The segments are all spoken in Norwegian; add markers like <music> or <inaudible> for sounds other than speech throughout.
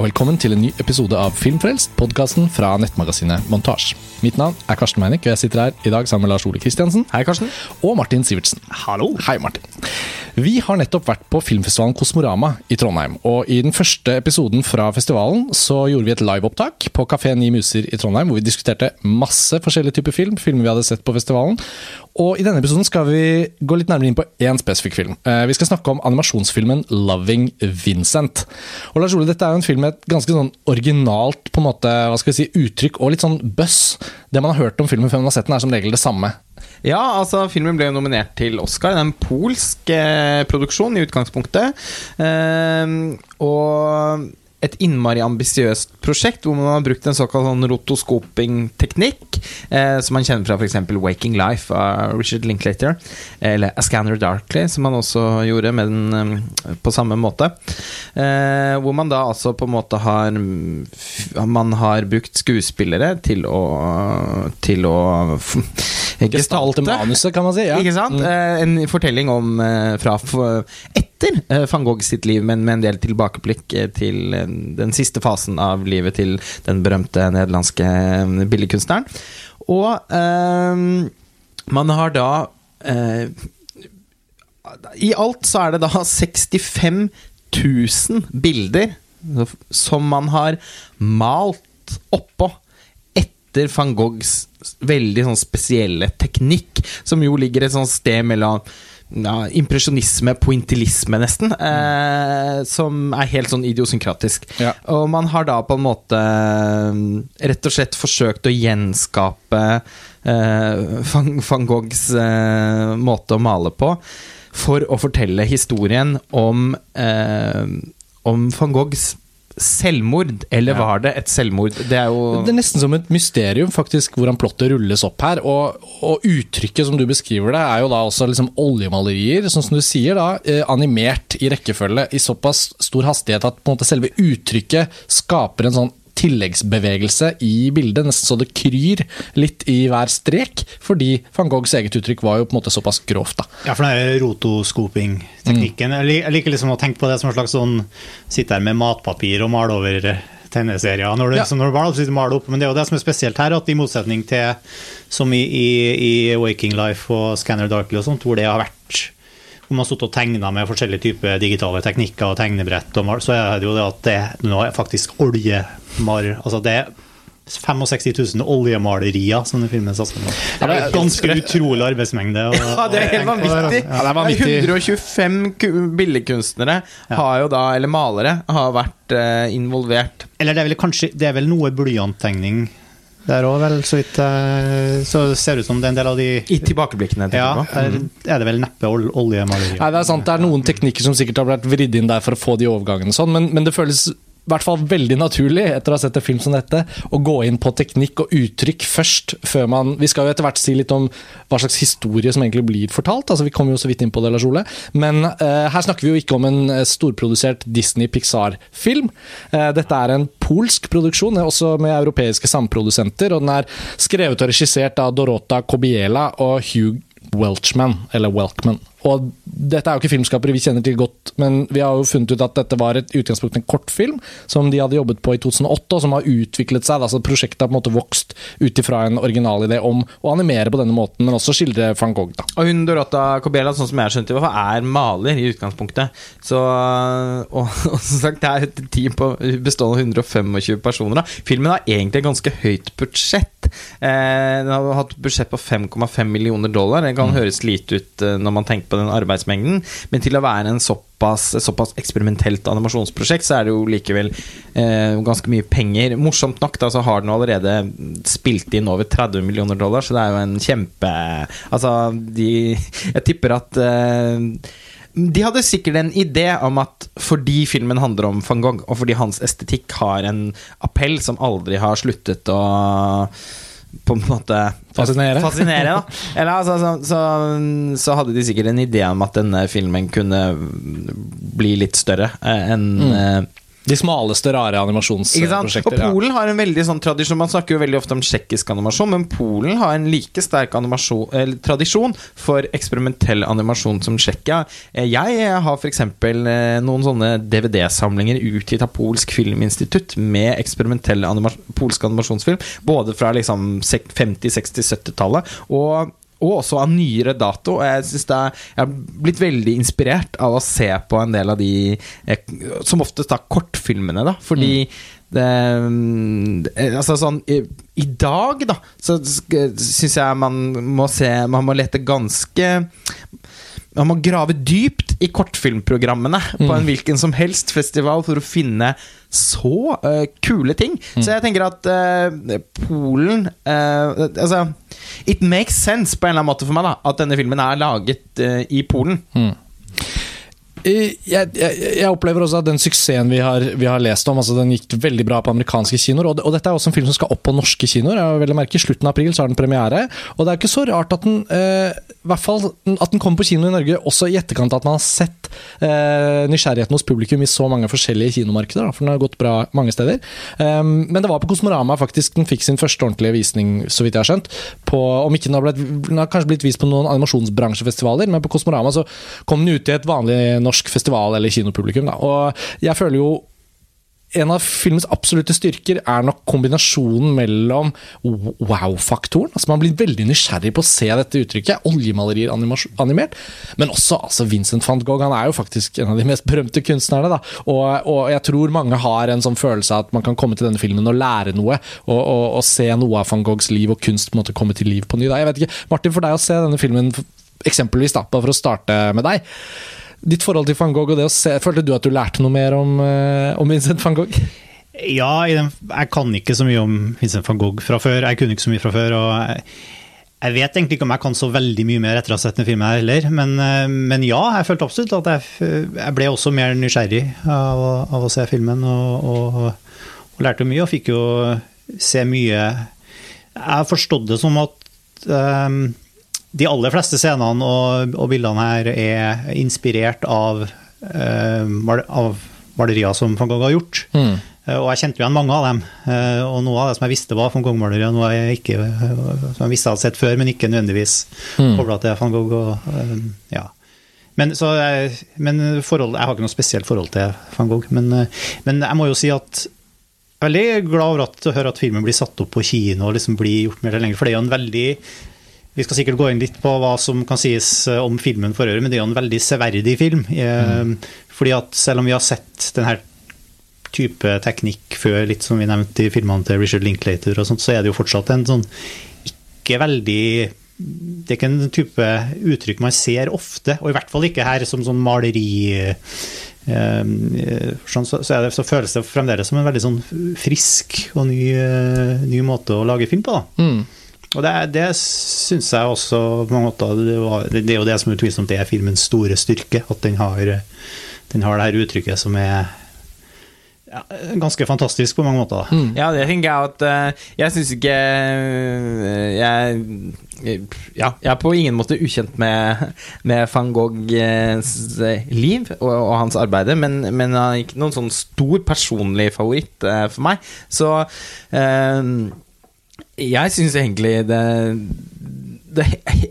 og velkommen til en ny episode av Filmfrelst, podkasten fra nettmagasinet Montasj. Mitt navn er Karsten Meinick, og jeg sitter her i dag sammen med Lars Ole Kristiansen Hei, Karsten. og Martin Sivertsen. Hallo. Hei, Martin. Vi har nettopp vært på filmfestivalen Kosmorama i Trondheim. Og i den første episoden fra festivalen så gjorde vi et liveopptak på Kafé Ni Muser i Trondheim, hvor vi diskuterte masse forskjellige typer film, filmer vi hadde sett på festivalen. Og i denne episoden skal vi gå litt nærmere inn på én spesifikk film. Eh, Vi skal snakke om animasjonsfilmen 'Loving Vincent'. Og Lars Ole, dette er jo en film med et ganske sånn originalt på en måte, hva skal vi si, uttrykk og litt sånn buzz. Det man har hørt om filmen før man har sett den, er som regel det samme. Ja, altså filmen ble jo nominert til Oscar. Det er en polsk eh, produksjon i utgangspunktet. Eh, og et innmari ambisiøst prosjekt hvor man har brukt en såkalt sånn rotoskoping-teknikk, eh, som man kjenner fra f.eks. 'Waking Life' av Richard Linklater, eller 'A Scanner Darkly', som man også gjorde med den eh, på samme måte. Eh, hvor man da altså på en måte har Man har brukt skuespillere til å Til å Gestalte manuset, kan man si. Ja. ikke sant? Mm. Eh, En fortelling om eh, fra etter eh, van Gogh sitt liv, men med en del tilbakeblikk til den siste fasen av livet til den berømte nederlandske billedkunstneren. Og eh, man har da eh, I alt så er det da 65 000 bilder som man har malt oppå etter van Goghs veldig sånn spesielle teknikk, som jo ligger et sånt sted mellom ja, impresjonisme, pointillisme, nesten. Eh, som er helt sånn idiosynkratisk. Ja. Og man har da på en måte eh, rett og slett forsøkt å gjenskape eh, van, van Goghs eh, måte å male på, for å fortelle historien om, eh, om van Goghs selvmord. Eller Ja. var det et selvmord? Det er jo Det er nesten som et mysterium faktisk hvordan plottet rulles opp her. Og, og uttrykket som du beskriver det, er jo da også liksom oljemalerier, sånn som du sier, da, eh, animert i rekkefølge i såpass stor hastighet at på en måte selve uttrykket skaper en sånn tilleggsbevegelse i bildet, nesten så det kryr litt i hver strek, fordi van Goghs eget uttrykk var jo på en måte såpass grovt. da. Ja, for den rotoskoping-teknikken. Jeg Jeg liker liksom å tenke på det som en slags sånn Sitte her med matpapir og male over eh, tegneserier. Når du, Ja. liksom, når du sitter maler opp, Men det er jo det som er spesielt her, at i motsetning til som i, i, i Waking Life og Scanner Darkly og sånt, hvor det har vært hvor man har stått og tegna med forskjellige typer digitale teknikker og tegnebrett, og mal, så er det jo det at det nå er faktisk oljemar... Altså det er 65 000 oljemalerier som den filmen satser på. Det er en ganske utrolig arbeidsmengde. og- Ja, det er helt vanvittig. Ja, det er vanvittig. 125 ku- billedkunstnere har jo da, eller malere, har vært eh, involvert. Eller det er vel kanskje Det er vel noe blyanttegning der òg, vel, så vidt eh, Så ser det ut som det er en del av de I tilbakeblikkene. Ja, der er det vel neppe ol oljemalerier. Nei, det er sant, det er noen teknikker som sikkert har blitt vridd inn der for å få de overgangene, sånn, men, men det føles i hvert fall veldig naturlig etter å ha sett en film som dette, å gå inn på teknikk og uttrykk først. før man, Vi skal jo etter hvert si litt om hva slags historie som egentlig blir fortalt. altså Vi kommer jo så vidt inn på det, Lars Ole. Men uh, her snakker vi jo ikke om en eh, storprodusert Disney-Pixar-film. Uh, dette er en polsk produksjon, eh, også med europeiske samprodusenter. og Den er skrevet og regissert av Dorota Kobiela og Hugh Welchman, eller Welkman. Og dette er jo ikke filmskapere vi kjenner til godt, men vi har jo funnet ut at dette var et i utgangspunktet en kortfilm som de hadde jobbet på i 2008, og som har utviklet seg. Altså Prosjektet har på en måte vokst ut ifra en originalidé om å animere på denne måten, men også skildre van Gogh. da. Og hun Dorota Kobela, sånn som jeg har skjønt det, i hvert fall, er maler i utgangspunktet. Så, og, <laughs> og som sagt, det er et team på, bestående av 125 personer. Da. Filmen har egentlig ganske høyt budsjett. Eh, den har hatt budsjett på 5,5 millioner dollar. Det kan høres lite ut eh, når man tenker på den arbeidsmengden, men til å være en et såpass eksperimentelt animasjonsprosjekt, så er det jo likevel eh, ganske mye penger. Morsomt nok da, så har den allerede spilt inn over 30 millioner dollar, så det er jo en kjempe Altså, de Jeg tipper at eh, de hadde sikkert en idé om at fordi filmen handler om van Gogh, og fordi hans estetikk har en appell som aldri har sluttet å på en måte Fascinere. fascinere. <laughs> Eller, altså, så, så, så hadde de sikkert en idé om at denne filmen kunne bli litt større eh, enn Mm. Eh, De smaleste, rare animasjonsprosjekter. Og ja. Polen har en veldig sånn tradisjon Man snakker jo veldig ofte om tsjekkisk animasjon, men Polen har en like sterk eller, tradisjon for eksperimentell animasjon som Tsjekkia. Eh, Jeg har f.eks. noen sånne DVD-samlinger utgitt av Polsk Filminstitutt med eksperimentell anima polsk animasjonsfilm, både fra liksom 50-, 60-, 70-tallet. Og og også av nyere dato. Og jeg, synes det er, jeg har blitt veldig inspirert av å se på en del av de eh, Som oftest da kortfilmene, da. Fordi mm, det, altså sånn i, I dag, da, så syns jeg man må se Man må lete ganske man må grave dypt i kortfilmprogrammene på en hvilken som helst festival for å finne så uh, kule ting. Så jeg tenker at uh, Polen uh, Altså It makes sense på en eller annen måte for meg da at denne filmen er laget i Polen. Jeg, jeg, jeg opplever også at den suksessen vi har, vi har lest om, altså den gikk veldig bra på amerikanske kinoer. Og, det- og dette er også en film som skal opp på norske kinoer. Jeg vil merke I slutten av april så har den premiere. Og det er ikke så rart at den eh, fall at den kommer på kino i Norge også i etterkant at man har sett eh, nysgjerrigheten hos publikum i så mange forskjellige kinomarkeder. Da, for den har gått bra mange steder. Um, men det var på Kosmorama faktisk den fikk sin første ordentlige visning, så vidt jeg har skjønt. På, om ikke den har, blitt, den har kanskje blitt vist på noen animasjonsbransjefestivaler, men på Kosmorama så kom den ut i et vanlig norsk festival- eller kinopublikum. Da. Og jeg føler jo en av filmens absolutte styrker er nok kombinasjonen mellom wow-faktoren. Altså Man blir veldig nysgjerrig på å se dette uttrykket. Oljemalerier animert. Men også altså Vincent van Gogh. Han er jo faktisk en av de mest berømte kunstnerne. da Og, og jeg tror mange har en sånn følelse av at man kan komme til denne filmen og lære noe. Og, og, og se noe av van Goghs liv og kunst på en måte komme til liv på ny. Da. Jeg vet ikke, Martin, for deg å se denne filmen eksempelvis, da, for å starte med deg. Ditt forhold til van Gogh og det å se Følte du at du lærte noe mer om, eh, om Vincent van Gogh? Ja, jeg kan ikke så mye om Vincent van Gogh fra før. Jeg kunne ikke så mye fra før. og jeg, vet egentlig ikke om jeg kan så veldig mye mer etter å ha sett den filmen her heller. Men, eh, men ja, jeg følte absolutt at jeg, jeg ble også mer nysgjerrig av, av å se filmen. Og, og, og lærte mye, og fikk jo se mye Jeg har forstått det som at eh, de aller fleste scenene og, og bildene her er inspirert av, uh, mal, av malerier som van Gogh har gjort. Mm. Uh, Og jeg kjente jo igjen mange av dem. Uh, Og noe av det som jeg visste var van Gogh-malerier, noe jeg ikke, som jeg visste jeg hadde sett før, men ikke nødvendigvis Mm. kobla til van Gogh. Og, ja. Men, så men forhold, jeg har ikke noe spesielt forhold til van Gogh. Men, men jeg må jo si at jeg er veldig glad over at, å høre at filmen blir satt opp på kino og liksom blir gjort mer tilgjengelig. For det er jo en veldig Vi skal sikkert gå inn litt på hva som kan sies eh, om filmen for øvrig, men det er jo en veldig severdig film. Mm. Fordi at selv om vi har sett denne type teknikk før, litt som vi nevnte i filmene til Richard Linklater og sånt, så er det jo fortsatt en sånn ikke veldig det er ikke en type uttrykk man ser ofte, og i hvert fall ikke her som sånn maleri eh, eh, sånn, så, det, så føles det fremdeles som en veldig sånn frisk og ny, eh, ny måte å lage film på. Da. Mm. Og det, det syns jeg også på mange måter det, var, det er jo det som utvilsomt er filmens store styrke, at den har, den har det her uttrykket som er ja, ganske fantastisk på mange måter. Mm. Ja, det tenker jeg at eh, Jeg syns ikke eh, jeg, Ja, jeg er på ingen måte ukjent med, med van Goghs eh, liv og, og hans arbeide, men, men han er ikke noen sånn stor personlig favoritt for meg. Så eh, jeg syns egentlig det, det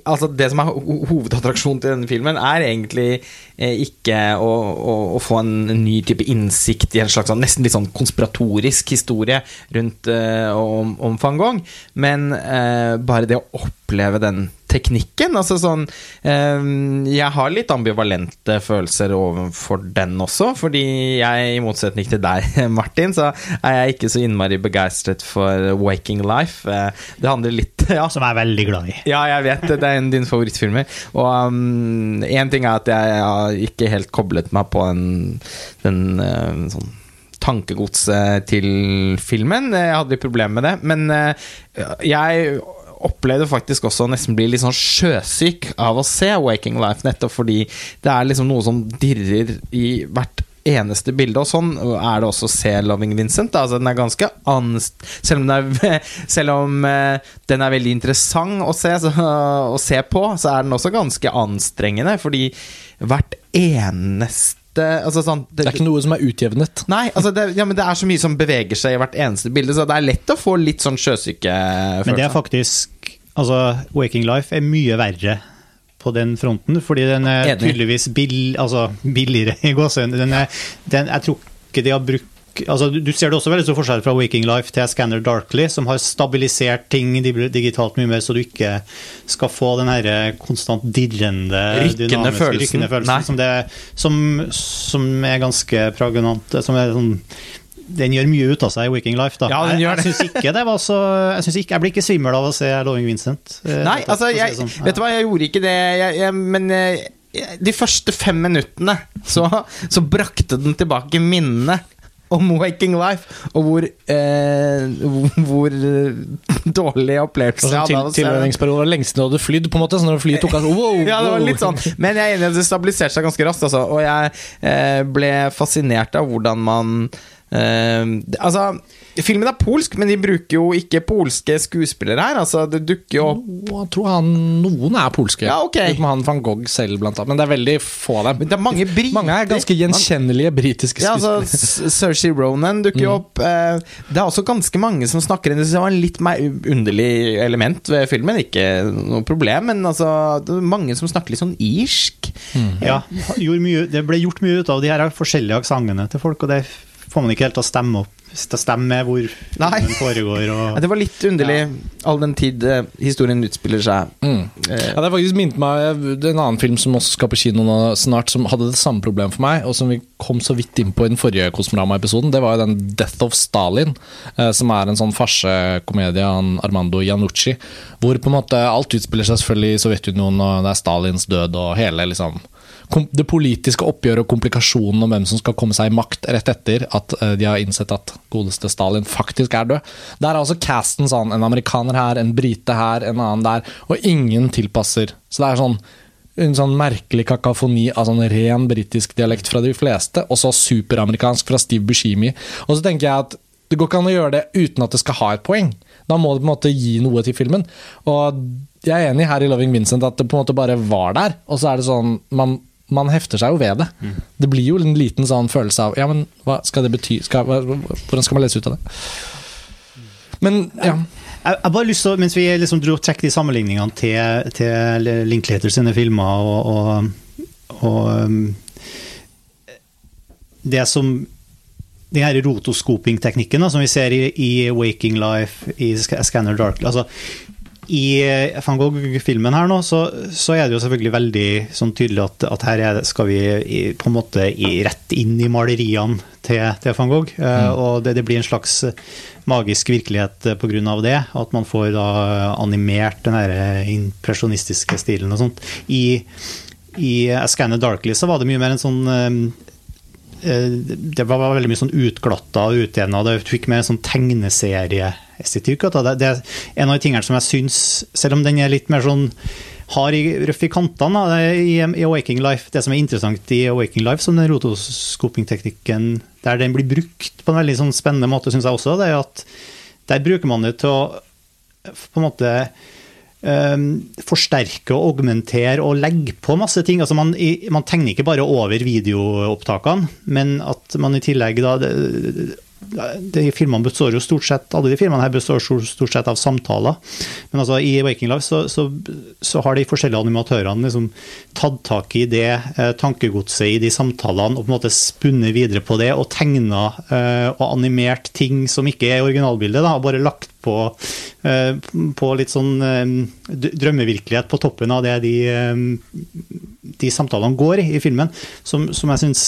Altså, det som er hovedattraksjonen til denne filmen, er egentlig eh, ikke å, å, å få en, ny type innsikt i en slags sånn, nesten litt sånn konspiratorisk historie rundt uh, om, om van Gogh, men uh, bare det å oppleve den teknikken. Altså sånn eh, Jeg har litt ambivalente følelser overfor den også, fordi jeg, i motsetning til deg, <laughs> Martin, så er jeg ikke så innmari begeistret for Waking Life. Eh, det handler litt <laughs> ja, Som jeg er veldig glad i. ja, jeg vet det. Det er en av dine favorittfilmer. Og én ting er at jeg har ikke helt koblet meg på en, den eh, sånn tankegodset til filmen. Jeg hadde litt problemer med det. Men eh, jeg opplevde faktisk også å nesten bli litt sånn sjøsyk av å se Waking Life, nettopp fordi det er liksom noe som dirrer i hvert eneste bilde, og sånn er det også å se Loving Vincent. Altså, den er ganske anst... Selv om, den er, selv om eh, den er veldig interessant å se, så, å se på, så er den også ganske anstrengende, fordi hvert eneste altså sånn, Det er ikke noe som er utjevnet. Nei, altså det, ja, men det er så mye som beveger seg i hvert eneste bilde, så det er lett å få litt sånn sjøsykefølelse. Men det er faktisk Altså, Waking Life er mye verre på den fronten, fordi den er tydeligvis bill, altså, billigere i den- Jeg tror ikke de har brukt Altså, du- ser det også veldig stor forskjell fra Waking Life til Scanner Darkly, som har stabilisert ting digitalt mye mer, så du ikke skal få den her konstant dirrende, Rykkende dynamiske, følelsen. rykkende følelsen som, det, som, som er ganske pragnant. Som er sånn den gjør mye ut av seg i Waking Life. Da. Ja, den gjør jeg jeg syns ikke det var så Jeg, synes ikke, jeg blir ikke svimmel av å se Loving Vincent. eh, Nei, altså, jeg, sånn. vet du hva, jeg gjorde ikke det, jeg, jeg, men eh, de første fem minuttene så, så brakte den tilbake minnene om Waking Life, og hvor, eh, hvor, eh, dårlig opplevelse Og jeg sånn hadde av å se den. Var du hadde flydd, på en måte. Så når flyet tok av, wow, Ja, det var litt sånn. Men jeg er enig i at det stabiliserte seg ganske raskt, altså. Og jeg eh, ble fascinert av hvordan man eh, Altså, filmen er polsk, men de bruker jo ikke polske skuespillere her. Altså, det dukker jo opp Jeg tror han, noen er polske. Ja, ok. Utenom han van Gogh selv, blant annet. Men det er veldig få av dem. Men det er mange briter. Mange er ganske gjenkjennelige britiske Ja, altså, skuespillere. S- Ronan dukker jo opp. eh, Det er også ganske mange som snakker Det var en litt mer underlig element ved filmen. Ikke noe problem, men altså det er mange som snakker litt sånn irsk. Ja, gjorde mye, det ble gjort mye ut av de her forskjellige aksentene til folk, og det får man ikke helt til å stemme opp. Til å stemme hvor Nei. den foregår. Ja, det var litt underlig, all den tid eh, historien utspiller seg. Mm. Eh, Ja, det har faktisk minnet meg Det er en annen film som også skal på kino nå snart, som hadde det samme problemet for meg, og som vi kom så vidt inn på i den forrige Kosmorama-episoden. Det var jo den 'Death of Stalin', eh, som er en sånn farsekomedie av Armando Iannucci, hvor på en måte alt utspiller seg selvfølgelig i Sovjetunionen, og det er Stalins død og hele liksom det politiske oppgjøret og komplikasjonen om hvem som skal komme seg i makt rett etter at eh, de har innsett at godeste Stalin faktisk er død. Der er altså casten sånn, en amerikaner her, en brite her, en annen der, og ingen tilpasser. Så det er sånn en sånn merkelig kakafoni av sånn ren britisk dialekt fra de fleste, og så superamerikansk fra Steve Buscemi. Og så tenker jeg at det går ikke an å gjøre det uten at det skal ha et poeng. Da må det på en måte gi noe til filmen. Og jeg er enig her i Loving Vincent at det på en måte bare var der, og så er det sånn man, man hefter seg jo ved det. Det blir jo en liten sånn følelse av Ja, men hva skal det bety? Skal, hva, hvordan skal man lese ut av det? Men ja. Jeg jeg bare lyst til, Mens vi liksom dro trekker de sammenligningene til, til Linklater sine filmer og, og, og um, Det som den her rotoskoping-teknikken som vi ser i, i Waking Life, i Scanner Dark altså, I eh, van Gogh-filmen her nå, så, så er det jo selvfølgelig veldig sånn tydelig at, at her er, skal vi i, på en måte i, rett inn i maleriene til, til van Gogh. eh, Og det, det blir en slags magisk virkelighet pga. det. At man får da animert den her eh, impresjonistiske stilen og sånt. I, i Scanner Darkly så var det mye mer en sånn eh, eh, det var veldig mye sånn utglatta og utjevna. Du fikk mer en sånn tegneserieestetikk. Du. Det, er en av de tingene som jeg syns, selv om den er litt mer sånn hard i, røff i kantene i, i Awaking Life, det som er interessant i Awaking Life, som den rotoskoping-teknikken der den blir brukt på en veldig sånn spennende måte, syns jeg også, det er at der bruker man det til å på en måte um, forsterke og augmentere og legge på masse ting. Altså man, man tegner ikke bare over videoopptakene, men at man i tillegg da de filmene består jo stort sett Alle de filmene her består stort sett av samtaler. Men altså i Waking Life så, så, så har de forskjellige animatørene liksom tatt tak i det eh, tankegodset i de samtalene og på en måte spunnet videre på det og tegna eh, og animert ting som ikke er originalbildet. da, og Bare lagt på, eh, på litt sånn eh, drømmevirkelighet på toppen av det de, eh, de samtalene går i i filmen, som, som jeg syns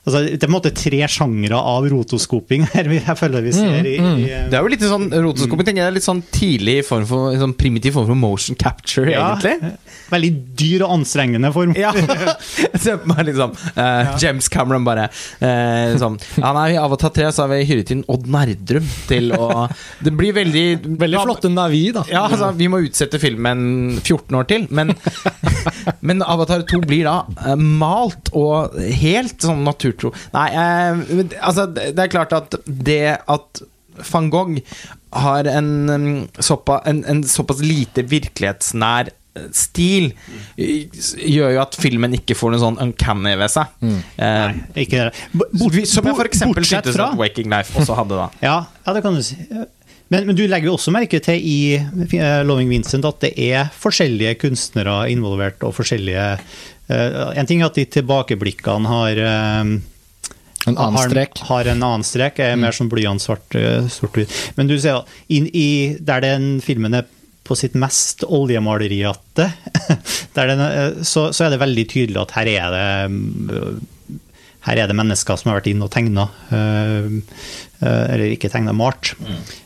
Altså, det er på en måte tre sjangre av rotoskoping her vi- jeg føler vi ser i, i Det er jo litt sånn rotoskoping, tenker jeg. Litt sånn tidlig form for sånn primitiv form for motion capture, Ja, egentlig. Veldig dyr og anstrengende form. Ja. <laughs> Ser på meg liksom eh, James Cameron bare uh, sånn Ja, nei, i Avatar 3 så har vi hyret inn Odd Nerdrum til å <laughs> Det blir veldig Veldig flotte Navi, da. Ja, altså, vi må utsette filmen 14 år til, men, <laughs> men Avatar 2 blir da uh, malt og helt sånn naturtro. Nei, eh, altså, det er klart at det at van Gogh har en, um, såpa, en, en såpass lite virkelighetsnær stil eh, gjør jo at filmen ikke får noe sånn uncanny ved seg. Eh, Ikke det. B- bort- som jeg eksempel syntes at Waking Life også hadde, da. <laughs> Ja, ja, det kan du si. Men, men du legger jo også merke til i eh, Loving Vincent at det er forskjellige kunstnere involvert, og forskjellige eh, En ting er at de tilbakeblikkene har eh, En annen har, strek. Mm. Har en annen strek, er mer som blyantsvart. eh. Men du ser at i, der den filmen er på sitt mest <laughs> er- så, så er det veldig tydelig at her er det mm, her er det mennesker som har vært inn og tegna, eller ikke tegna, malt.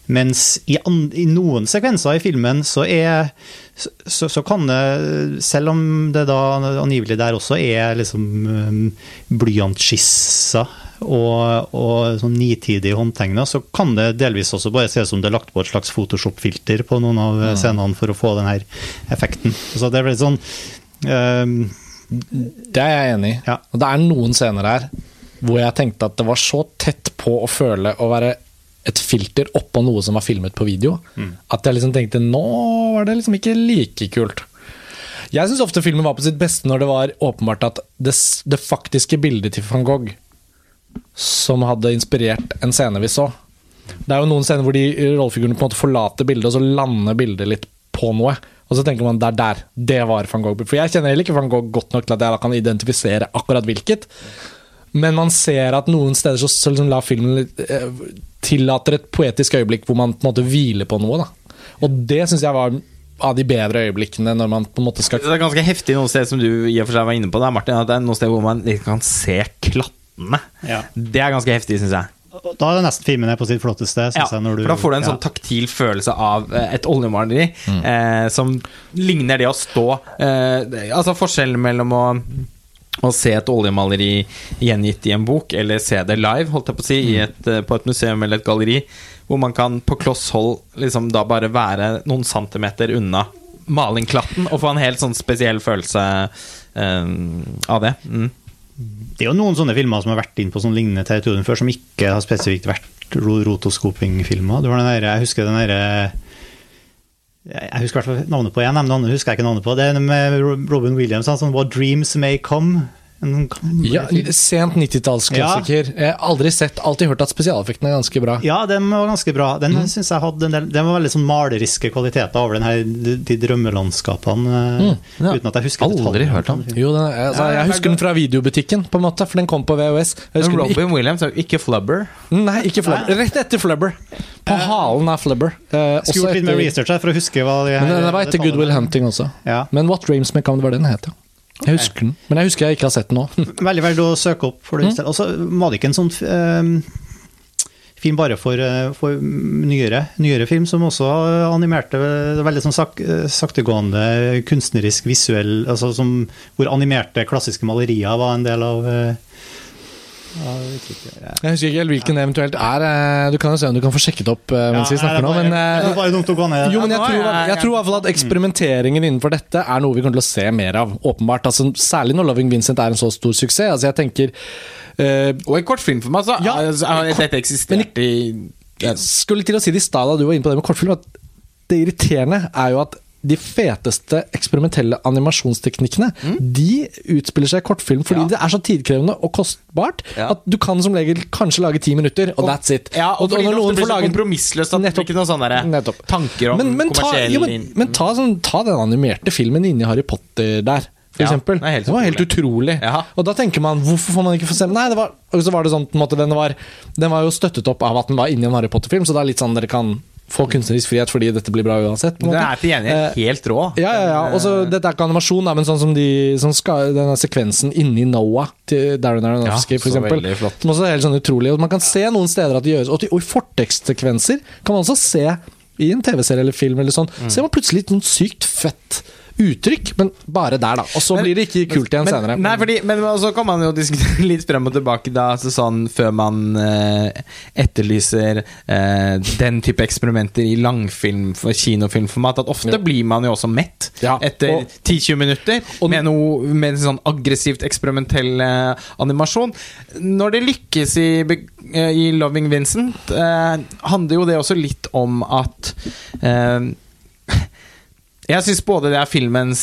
Mens i, an, i noen sekvenser i filmen så er så, så kan det, selv om det da angivelig der også er liksom um, blyantskisser og, og sånn nitidig håndtegna, så kan det delvis også bare se ut som det er lagt på et slags Photoshop-filter på noen av scenene for å få den her effekten. Så det blir sånn um, Det er jeg enig i. Ja. Og det er noen scener her hvor jeg tenkte at det var så tett på å føle å være et filter oppå noe som var filmet på video, at jeg liksom tenkte nå var det liksom ikke like kult. Jeg syns ofte filmen var på sitt beste når det var åpenbart at det, det faktiske bildet til van Gogh som hadde inspirert en scene vi så. Det er jo noen scener hvor de rollefigurene på en måte forlater bildet, og så lander bildet litt på noe. Og så tenker man det er der. Det var van Gogh. For jeg kjenner heller ikke van Gogh godt nok til at jeg da kan identifisere akkurat hvilket. Men man ser at noen steder så, så liksom la filmen litt, eh, tillater et poetisk øyeblikk hvor man på en måte hviler på noe. Da. Og det syns jeg var av de bedre øyeblikkene når man på en måte skal Det er ganske heftig noen steder som du i og for seg var inne på, der, Martin, at det er noen steder hvor man liksom kan se klattene. Ja. Det er ganske heftig, syns jeg. Da er det nesten filmen er på sitt flotteste. Ja, jeg, når du, for da får du en ja. sånn taktil følelse av eh, et oljemaleri eh, som ligner det å stå eh, Altså forskjellen mellom å å se et oljemaleri gjengitt i en bok, eller se det live, holdt jeg på å si, i et, eh, på et museum eller et galleri, hvor man kan på kloss hold liksom da bare være noen centimeter unna malingklatten og få en helt sånn spesiell følelse eh, av det. Mm. Det er jo noen sånne filmer som har vært inn på sånn lignende territorium før, som ikke har spesifikt vært ro- rotoscoping-filmer. Det var den der, Jeg husker den derre Jeg husker hvert navnet på én, men navnet husker jeg ikke navnet på. Det er med Robin Williams, som var 'Dreams May Come'. Ja. Sent 90-tallsklassiker. Jeg har aldri sett, alltid hørt at spesialeffekten er ganske bra. Ja, den var ganske bra. Den synes jeg hadde en del, den var veldig sånn maleriske kvaliteter over den her, de, de drømmelandskapene. Mm. ja. Uten at jeg husker Aldri detaljer. hørt den. Jo, den, altså, jeg husker den fra videobutikken, på en måte, for den kom på VHS. Robin ikke, Williams er jo ikke Flubber. nei, ikke Flubber. Rett etter Flubber. På halen av Flubber. Eh, Skulle gjort litt mer research her for å huske hva de Men den var etter Goodwill Good Will Hunting også. Ja. Men What Dreams May Come, det var det den het, ja. Jeg husker den, men jeg husker jeg ikke har sett den nå. <laughs> Veldig verdt å søke opp. for det. Og så var det ikke en sånn eh, film bare for, eh, for nyere, nyere film, som også animerte eh, veldig sånn sak, eh, saktegående, kunstnerisk, visuell altså som, Hvor animerte, klassiske malerier var en del av, eh. Ja. Jeg husker ikke helt hvilken det eventuelt er. eh, Du kan jo se om du kan få sjekket opp eh, mens vi snakker nå, men det eh. Jo, men jeg tror, jeg tror i hvert fall at eksperimenteringen innenfor dette er noe vi kommer til å se mer av. Åpenbart, altså, Særlig når Loving Vincent er en så stor suksess. Altså, jeg tenker uh, Og en kortfilm for meg, så Ja, altså, har dette eksistert i Jeg skulle til å si det i stad da du var inne på det med kortfilm, at det irriterende er jo at de feteste eksperimentelle animasjonsteknikkene De utspiller seg i kortfilm fordi Ja. det er så tidkrevende og kostbart Ja. at du kan som regel kanskje lage ti minutter, og, that's it. Ja, og, fordi når det noen får så kompromissløst at Nettopp. ikke noen sånne Nettopp. tanker om men, men, ta, jo, men, men ta, sånn, ta den animerte filmen inni Harry Potter der, for Ja, eksempel. det det var helt utrolig. Ja. Og da tenker man, hvorfor får man ikke få se Nei, det var, og så var det sånn på en måte, den var, den var jo støttet opp av at den var inni en Harry Potter-film, så det er litt sånn dere kan få kunstnerisk frihet fordi dette blir bra uansett. på en Den måte. er til gjengjeld Eh, helt rå. Ja, ja, ja. Og så, dette er ikke animasjon, men sånn som de, sånn ska, denne sekvensen inni Noah til Darren Aronofsky, Ja, eksempel. Som også er helt sånn utrolig. Og man kan se noen steder at det gjøres. Og, til, og i fortekstsekvenser kan man også se i en TV-serie eller film eller sånn, Mm. ser man plutselig litt sånn sykt fett uttrykk, men bare der, da. Og så Men- blir det ikke kult igjen men, senere. Nei, fordi, men så kan man jo diskutere <laughs> litt frem og tilbake da, altså sånn før man eh, etterlyser eh, den type eksperimenter i langfilm for kinofilmformat. At ofte Ja. blir man jo også mett Ja, etter 10-20 minutter og- med noe med sånn aggressivt eksperimentell eh, animasjon. Når det lykkes i, eh, i 'Loving Vincent', eh, handler jo det også litt om at eh, Jeg syns både det er filmens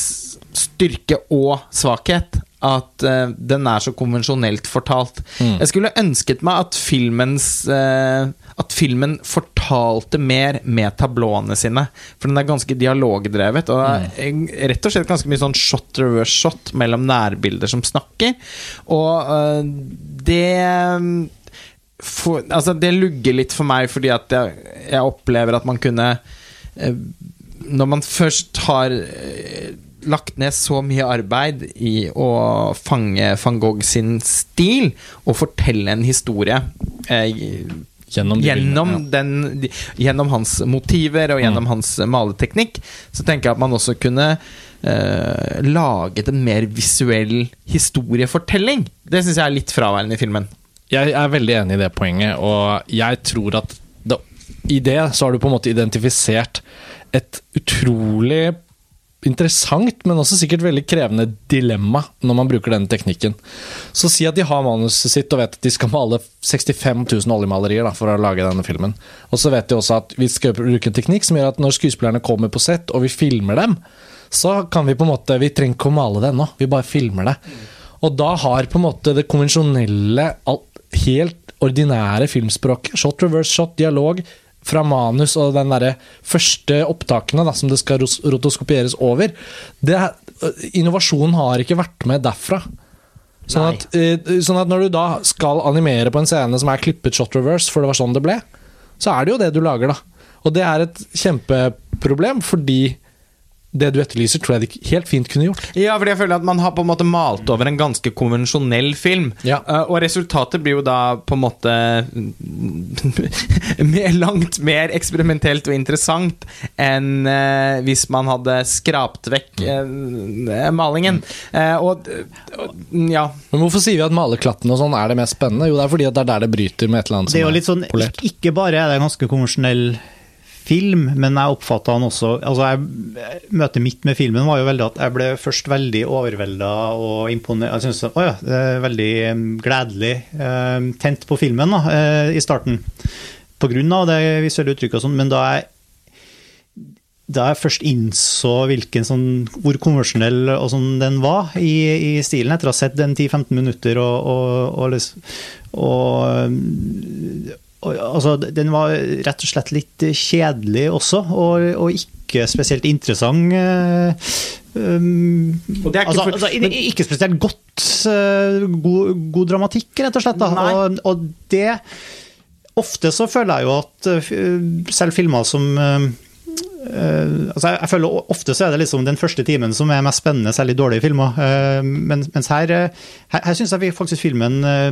styrke og svakhet. At uh, den er så konvensjonelt fortalt. Jeg skulle ønsket meg at filmens uh, At filmen fortalte mer med tablåene sine. For den er ganske dialogdrevet. Og mm. rett og slett ganske mye sånn shot reverse shot mellom nærbilder som snakker. Og uh, det for, altså det lugger litt for meg fordi at jeg, jeg opplever at man kunne Når man først har eh, lagt ned så mye arbeid i å fange van Gogh sin stil og fortelle en historie eh, Gjennom, de gjennom, bildene, den, gjennom hans motiver og gjennom hans maleteknikk, så tenker jeg at man også kunne eh, laget en mer visuell historiefortelling. Det syns jeg er litt fraværende i filmen. Jeg er veldig enig i det poenget, og jeg tror at det, i det så har du på en måte identifisert et utrolig interessant, men også sikkert veldig krevende dilemma når man bruker denne teknikken. Så si at de har manuset sitt og vet at de skal male 65 000 oljemalerier da, for å lage denne filmen. Og så vet de også at vi skal bruke en teknikk som gjør at når skuespillerne kommer på sett og vi filmer dem, så kan vi på en måte Vi trenger ikke å male det ennå, vi bare filmer det. Og da har på en måte det konvensjonelle, helt ordinære filmspråket, shot reverse shot, dialog, fra manus og den derre første opptakene da, som det skal rotoskopieres over det, er- Innovasjonen har ikke vært med derfra. Sånn at, eh, sånn at når du da skal animere på en scene som er klippet shot reverse, for det var sånn det ble, så er det jo det du lager, da. Og det er et kjempeproblem, fordi det du etterlyser, tror jeg de helt fint kunne gjort. Ja, fordi jeg føler at man har på en måte malt over en ganske konvensjonell film. Ja. Eh, og resultatet blir jo da på en måte <laughs> langt mer eksperimentelt og interessant enn eh, hvis man hadde skrapt vekk eh, malingen. Og, ja. Men hvorfor sier vi at maleklatten og sånn er det mest spennende? Jo, det er fordi at det er der det bryter med et eller annet Det er jo litt sånn, polert. ikke- Ikke bare er det ganske konvensjonell film, men jeg oppfatta han også altså jeg, Møtet mitt med filmen var jo veldig at jeg ble først veldig overvelda og imponert. Jeg synes, å ja, veldig gledelig tent på filmen da, eh, i starten. Av det visuelle uttrykket og sånn, men da jeg da jeg først innså hvilken sånn, hvor konvensjonell og sånn den var i, i stilen, etter å ha sett den 10-15 minutter og, og, og og, altså, den var rett og slett litt kjedelig også, og, og ikke spesielt interessant. eh, um, Og det er ikke altså, for- altså, ikke- ikke spesielt godt uh, god, god dramatikk, rett og slett. Og, og det Ofte så føler jeg jo at eh, selv filmer som eh, eh, altså jeg, jeg føler Ofte så er det liksom den første timen som er mest spennende, særlig dårlige filmer. Uh, mens, mens her, eh, her, her syns jeg faktisk filmen eh,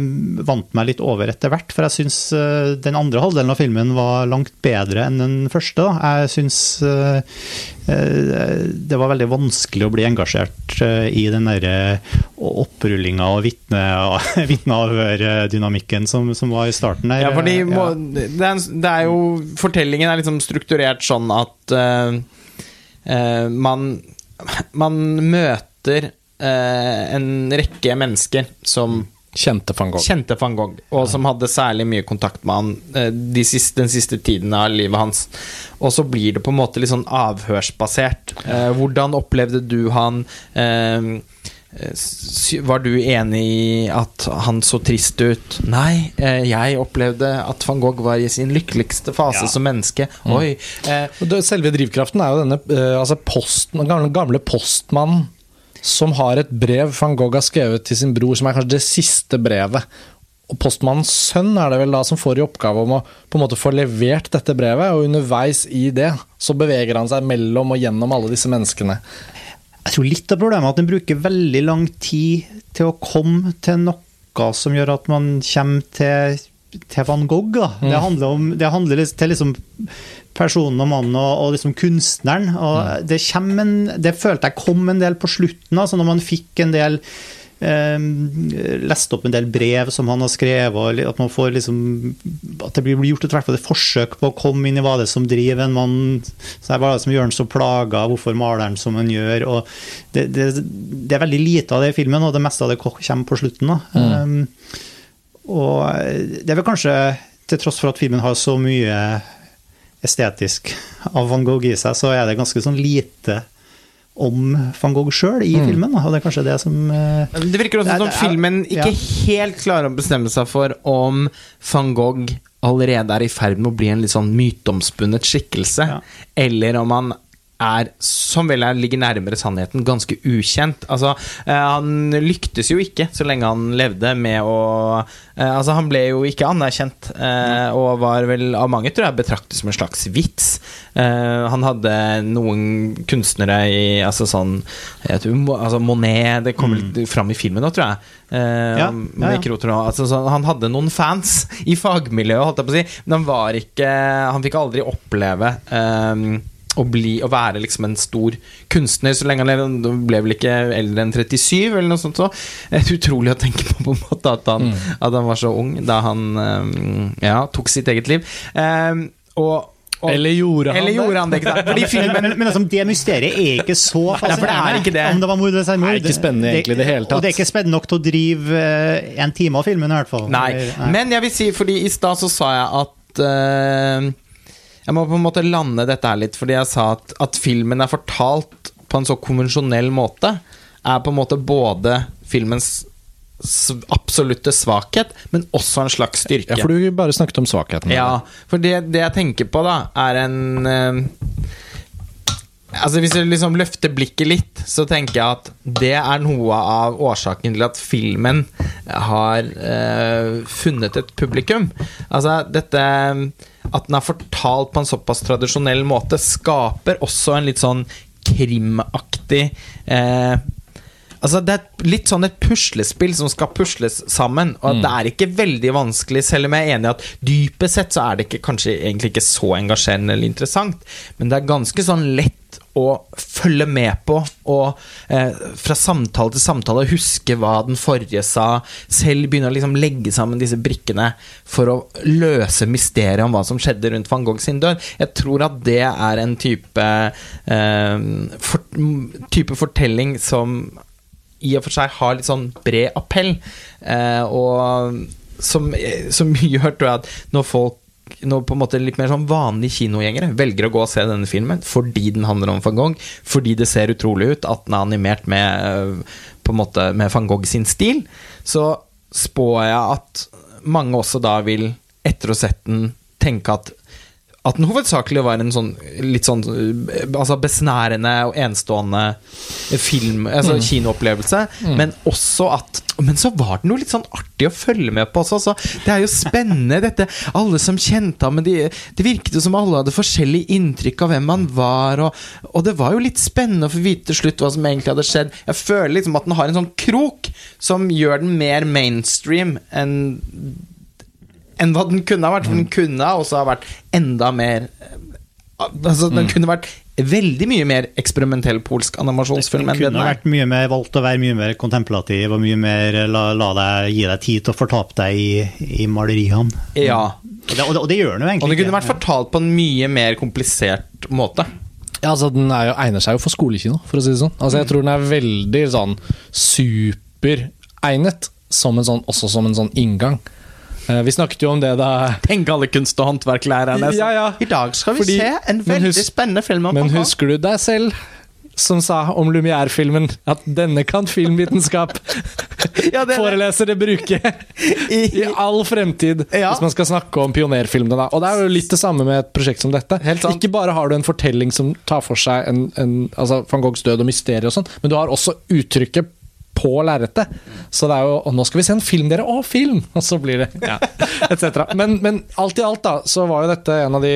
vant meg litt over etter hvert. For jeg syns eh, den andre halvdelen av filmen var langt bedre enn den første. Da. Jeg syns eh, eh, det var veldig vanskelig å bli engasjert eh, i den derre opprullinga og vitne- <laughs> vitneavhør-dynamikken som, som var i starten der. Ja, fordi Ja. det, er, jo Fortellingen er liksom strukturert sånn at eh, eh, man Man møter uh, en rekke mennesker som Kjente van Gogh. kjente van Gogh, og som hadde særlig mye kontakt med han eh, de siste, den siste tiden av livet hans. Og så blir det på en måte litt sånn avhørsbasert. Eh, hvordan opplevde du han? Eh, var du enig i at han så trist ut? Nei, eh, jeg opplevde at van Gogh var i sin lykkeligste fase Ja. som menneske. Oi. Eh, Selve drivkraften er jo denne eh, altså posten, den gamle, gamle postmannen som har et brev van Gogh har skrevet til sin bror, som er kanskje det siste brevet. Og Postmannens sønn er det vel da som får i oppgave om å på en måte få levert dette brevet, og underveis i det så beveger han seg mellom og gjennom alle disse menneskene. Jeg tror litt av problemet er at den bruker veldig lang tid til å komme til noe som gjør at man kommer til, til van Gogh. Da. Det handler om det handler til liksom personen og mannen og, og liksom kunstneren. Og det, kommer en, det følte jeg kom en del på slutten, altså når man fikk en del eh, lest opp en del brev som han har skrevet, og at man får liksom At det blir gjort et, hvert fall et forsøk på å komme inn i hva det er som driver en mann. Så er det som gjør han så plaga, hvorfor maler han som han gjør. og det, det, det er veldig lite av det i filmen, og det meste av det kommer på slutten. Da. Um, og det er vel kanskje, til tross for at filmen har så mye estetisk av van Gogh i seg, så er det ganske sånn lite om van Gogh sjøl i filmen. Og det er kanskje det som uh, Det virker også som filmen ikke ja. helt klarer å bestemme seg for om van Gogh allerede er i ferd med å bli en litt sånn myteomspunnet skikkelse, Ja. eller om han er, som vel er, ligger nærmere sannheten, ganske ukjent. Altså, eh, han lyktes jo ikke så lenge han levde med å eh, Altså, han ble jo ikke anerkjent, eh, og var vel av mange, tror jeg, betraktet som en slags vits. Han hadde noen kunstnere i Altså sånn jeg tror, altså Monet Det kommer litt fram i filmen nå, tror jeg. Ja, ja, ja. Altså, han hadde noen fans <laughs> i fagmiljøet, holdt jeg på å si, men han var ikke Han fikk aldri oppleve eh, å, bli, å være liksom en stor kunstner så lenge han levde. Han ble vel ikke eldre enn 37, eller noe sånt. Så. <laughs> Det er utrolig å tenke på, på en måte at han, at han var så ung da han eh, ja, tok sitt eget liv. Eh, og, og, Eller gjorde han eller gjorde han det? ikke? Fordi <laughs> men, filmen men, men altså, det mysteriet er ikke så for det er fascinerende. ikke det. Om det var mord eller selvmord. Det er ikke spennende egentlig det hele tatt. Og det er ikke spennende nok til å drive eh, en time av filmen, i hvert fall. Nei. Nei. Men jeg vil si, fordi i stad så sa jeg at eh, Jeg må på en måte lande dette her litt, fordi jeg sa at, at filmen er fortalt på en så konvensjonell måte, er på en måte både filmens absolutte svakhet, men også en slags styrke. Ja, for du bare snakket om svakheten. Ja, for det, det jeg tenker på, da, er en eh, Altså Hvis jeg liksom løfter blikket litt, så tenker jeg at det er noe av årsaken til at filmen har eh, funnet et publikum. Altså dette At den er fortalt på en såpass tradisjonell måte, skaper også en litt sånn krimaktig eh, Altså Det er litt sånn et puslespill som skal pusles sammen. Og det er ikke veldig vanskelig, selv om jeg er enig i at dypest sett så er det ikke, kanskje egentlig ikke så engasjerende eller interessant. Men det er ganske sånn lett å følge med på og eh, fra samtale til samtale huske hva den forrige sa. Selv begynne å liksom legge sammen disse brikkene for å løse mysteriet om hva som skjedde rundt van Gogh sin død. Jeg tror at det er en type, eh, for, type fortelling som i og for seg har litt sånn bred appell, eh, og som, som <laughs> gjør, tror jeg, at når folk når på en måte litt mer sånn vanlige kinogjengere velger å gå og se denne filmen fordi den handler om van Gogh, fordi det ser utrolig ut at den er animert med eh, på en måte med van Gogh sin stil, så spår jeg at mange også da vil, etter å ha sett den, tenke at at den hovedsakelig var en sånn litt sånn altså besnærende og enestående film, altså kinoopplevelse, men også at Men så var det noe litt sånn artig å følge med på også. Så det er jo spennende, <laughs> dette Alle som kjente ham, men de, det virket jo som alle hadde forskjellig inntrykk av hvem han var, og, og det var jo litt spennende å få vite til slutt hva som egentlig hadde skjedd. Jeg føler liksom at den har en sånn krok som gjør den mer mainstream enn enn hva den kunne ha vært. For den kunne også ha vært enda mer Altså, Den kunne vært veldig mye mer eksperimentell polsk animasjonsfilm Den enn den kunne vært mye mer, valgt å være mye mer kontemplativ og mye mer la, la deg, gi deg tid til å fortape deg i, i maleriene. Ja. Og det, og det, og det gjør den jo egentlig. Og den kunne vært fortalt på en mye mer komplisert måte. Ja, altså Den er jo, egner seg jo for skolekino, for å si det sånn. Altså Jeg tror den er veldig sånn superegnet, som en sånn, også som en sånn inngang. Eh, Vi snakket jo om det da Tenk alle kunst- og håndverklærerne. Ja, ja. I dag skal vi Fordi- se en veldig husk, spennende film om Men husker du deg selv som sa om Lumière-filmen at denne kan filmvitenskap <laughs> Ja, det- forelesere bruke <laughs> i all fremtid Ja. hvis man skal snakke om pionerfilmene. Da. Og det er jo litt det samme med et prosjekt som dette. Ikke bare har du en fortelling som tar for seg en, en, altså van Goghs død og mysteriet og sånn, men du har også uttrykket på lerretet. Så det er jo Og nå skal vi se en film, dere! Å, film! <laughs> Og så blir det ja, etc. Men, men alt i alt, da, så var jo dette en av de,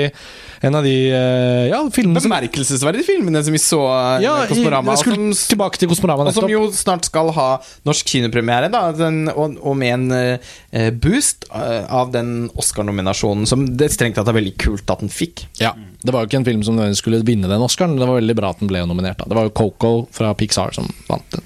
en av de eh, ja, filmene som Bemerkelsesverdige filmene som vi så eh, ja, i Kosmorama. jeg skulle som- tilbake til Kosmorama Og som jo snart skal ha norsk kinopremiere, da, den, og, og med en uh, boost uh, av den Oscar-nominasjonen som det strengt tatt er veldig kult at den fikk. Ja, Det var jo ikke en film som nødvendigvis skulle vinne den Oscaren, men det var veldig bra at den ble nominert. da Det var jo Coco fra Pixar som vant den.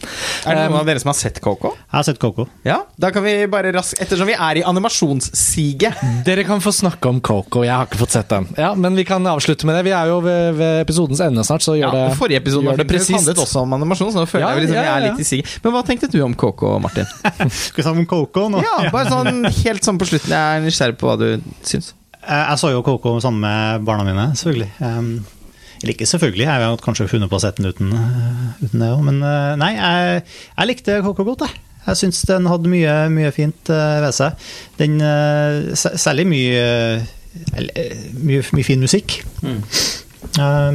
Er det Um, noen av dere som har sett Coco? Jeg har sett Coco. Ja, da kan vi bare raskt Ettersom vi er i animasjonssiget Dere kan få snakke om Coco, jeg har ikke fått sett den. Ja, Men vi kan avslutte med det. Vi er jo ved, ved episodens ende snart, så ja, det, Forrige episode gjør det handlet også om animasjon, så nå føler Ja, jeg liksom ja, vi ja, er litt i siget. Men hva tenkte du om Coco, Martin? <laughs> Skal vi snakke om Coco nå? Ja, bare sånn helt sånn på slutten. Jeg er nysgjerrig på hva du syns. Eh, Jeg så jo Coco sammen med barna mine, selvfølgelig. Eller ikke selvfølgelig, jeg har kanskje funnet på å sette den uten, eh, uten det òg. Men eh, nei, jeg, jeg likte Coco godt, jeg. Jeg syns den hadde mye, mye fint ved seg. Den, særlig mye, mye, mye fin musikk. Mm.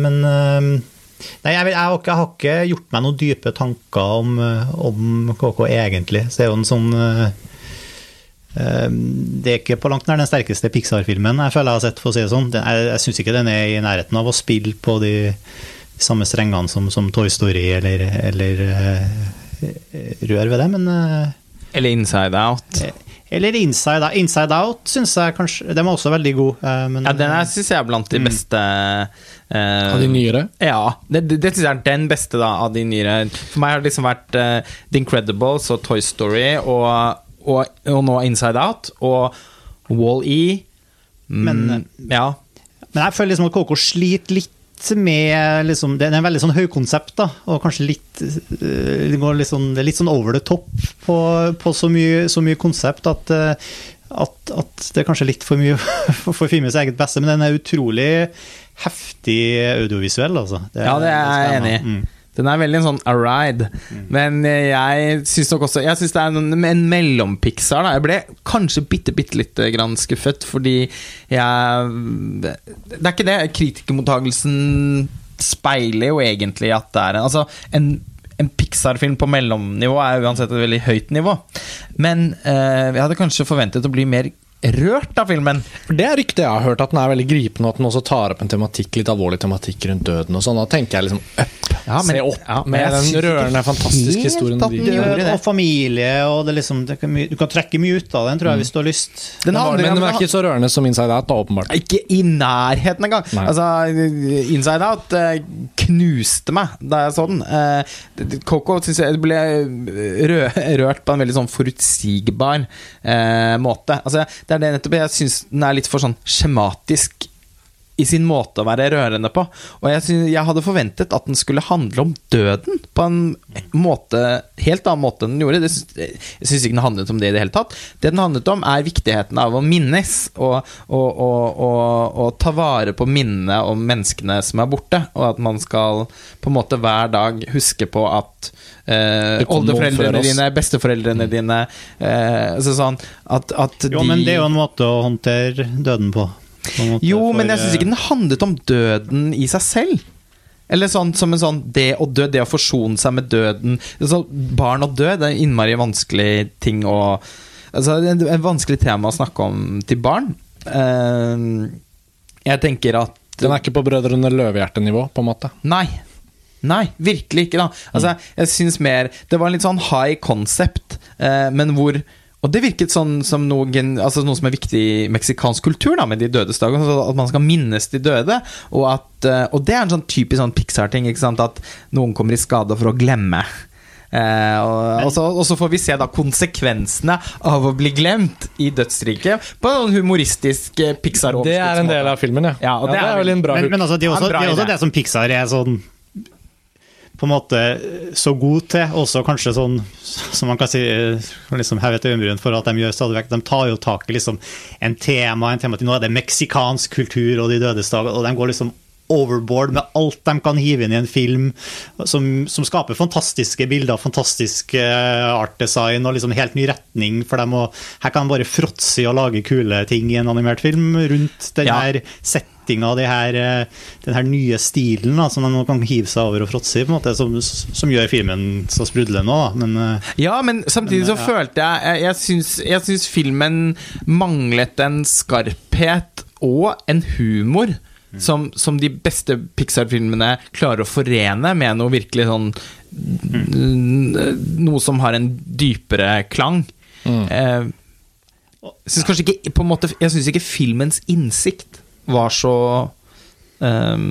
men Nei, jeg, har ikke, jeg har ikke gjort meg noen dype tanker om, om KK egentlig. Så det er jo en sånn Det er ikke på langt nær den sterkeste Pixar-filmen jeg føler jeg har sett, for å si det sånn. Jeg, jeg syns ikke den er i nærheten av å spille på de, samme strengene som, som Toy Story eller, eller eh, rør ved det, men eh, Eller Inside Out. Eller Inside, Out- Inside Out syns jeg kanskje Den var også veldig god. eh, Men, Ja, den syns jeg er blant de beste eh, Av de nyere. Ja, det, det, det syns jeg er den beste da av de nyere. For meg har det liksom vært uh, The Incredibles og Toy Story og, og, og nå Inside Out og Wall-E. Mm, Men- ja. Men jeg føler liksom at KK sliter litt med liksom, Det er en veldig sånn høykonsept, da, og kanskje litt eh, Det går litt sånn, litt sånn over the top på, på så, mye, så mye konsept at, eh, at, at det er kanskje litt for mye <laughs> for, filmens eget beste, men den er utrolig heftig audiovisuell, altså. ja, det er jeg enig i. Mm. Den er veldig en sånn a ride. Men eh, jeg syns nok også Jeg synes det er en, en mellompixar. Jeg ble kanskje bitte, bitte lite grann skuffet, fordi jeg Det er ikke det. Kritikermottagelsen speiler jo egentlig at det er en Altså, en en Pixar-film på mellomnivå er uansett et veldig høyt nivå. Men eh, jeg hadde kanskje forventet å bli mer rørt av filmen. Det er ryktet jeg har hørt, at den er veldig gripende, og at den også tar opp en tematikk, litt alvorlig tematikk rundt døden og sånn. Da tenker jeg liksom up, Ja, men- se opp ja, med den rørende, fantastiske historien. at den de- gjorde det. og familie, og det liksom, det kan, my- du kan trekke mye ut av den, tror jeg, hvis du har lyst. Den Men handler- den er ikke så rørende som Inside Out, da, åpenbart. Ikke i nærheten engang. Nei. Altså, Inside Out eh, knuste meg da jeg så den. Eh, Coco synes jeg ble <laughs> rørt på en veldig sånn forutsigbar eh, måte. Altså, det er det nettopp Jeg syns den er litt for sånn skjematisk i sin måte å være rørende på. Og jeg, synes, jeg hadde forventet at den skulle handle om døden på en måte helt annen måte enn den gjorde. Det, jeg syns ikke den handlet om det i det hele tatt. Det den handlet om, er viktigheten av å minnes og, og, og, og, ta vare på minnene om menneskene som er borte, og at man skal på en måte hver dag huske på at eh, oldeforeldrene dine, besteforeldrene dine eh, altså sånn at, at Jo, men det er jo en måte å håndtere døden på. Måte, jo, for, men jeg syns ikke eh, den handlet om døden i seg selv. Eller sånn som en sånn det å dø, det å forsone seg med døden. Sånn, barn og død er en innmari vanskelig ting å Altså, det er et vanskelig tema å snakke om til barn. Uh, jeg tenker at Den er ikke på Brødrene Løvehjerte-nivå, på en måte. Nei. Nei, virkelig ikke, da. Altså, jeg syns mer Det var en litt sånn high concept, uh, men hvor og det virket sånn som noe, altså noe som er viktig i meksikansk kultur, da, med de dødes dag. altså At man skal minnes de døde. Og, at, eh, og det er en sånn typisk sånn Pixar-ting. At noen kommer i skade for å glemme. Eh, og, og, så, og så får vi se da konsekvensene av å bli glemt i dødsriket på en humoristisk eh, pixar Det er en del av filmen, ja. Ja, og det er vel en bra men, men altså, det er også, det, er også det som Pixar er sånn på en måte så god til, også kanskje sånn som man kan si liksom hevet et øyenbryn for at de gjør stadig vekk. De tar jo tak i liksom en tema, en tema til nå er det meksikansk kultur og de dødes dager, og de går liksom overboard med alt de kan hive inn i en film, som, som skaper fantastiske bilder, fantastisk artdesign og liksom helt ny retning for dem. Og her kan de bare fråtse i å lage kule ting i en animert film rundt den Ja. her settinga, de her, eh, den her nye stilen da, som de nå kan hive seg over og fråtse i, på en måte, som, som gjør filmen så sprudlende. Da. Men eh, Ja, men samtidig så ja. følte jeg Jeg, jeg, syns, jeg syns filmen manglet en skarphet og en humor. Som, som de beste Pixar-filmene klarer å forene med noe virkelig sånn Noe som har en dypere klang. Eh, jeg syns kanskje ikke på en måte Jeg syns ikke filmens innsikt var så um,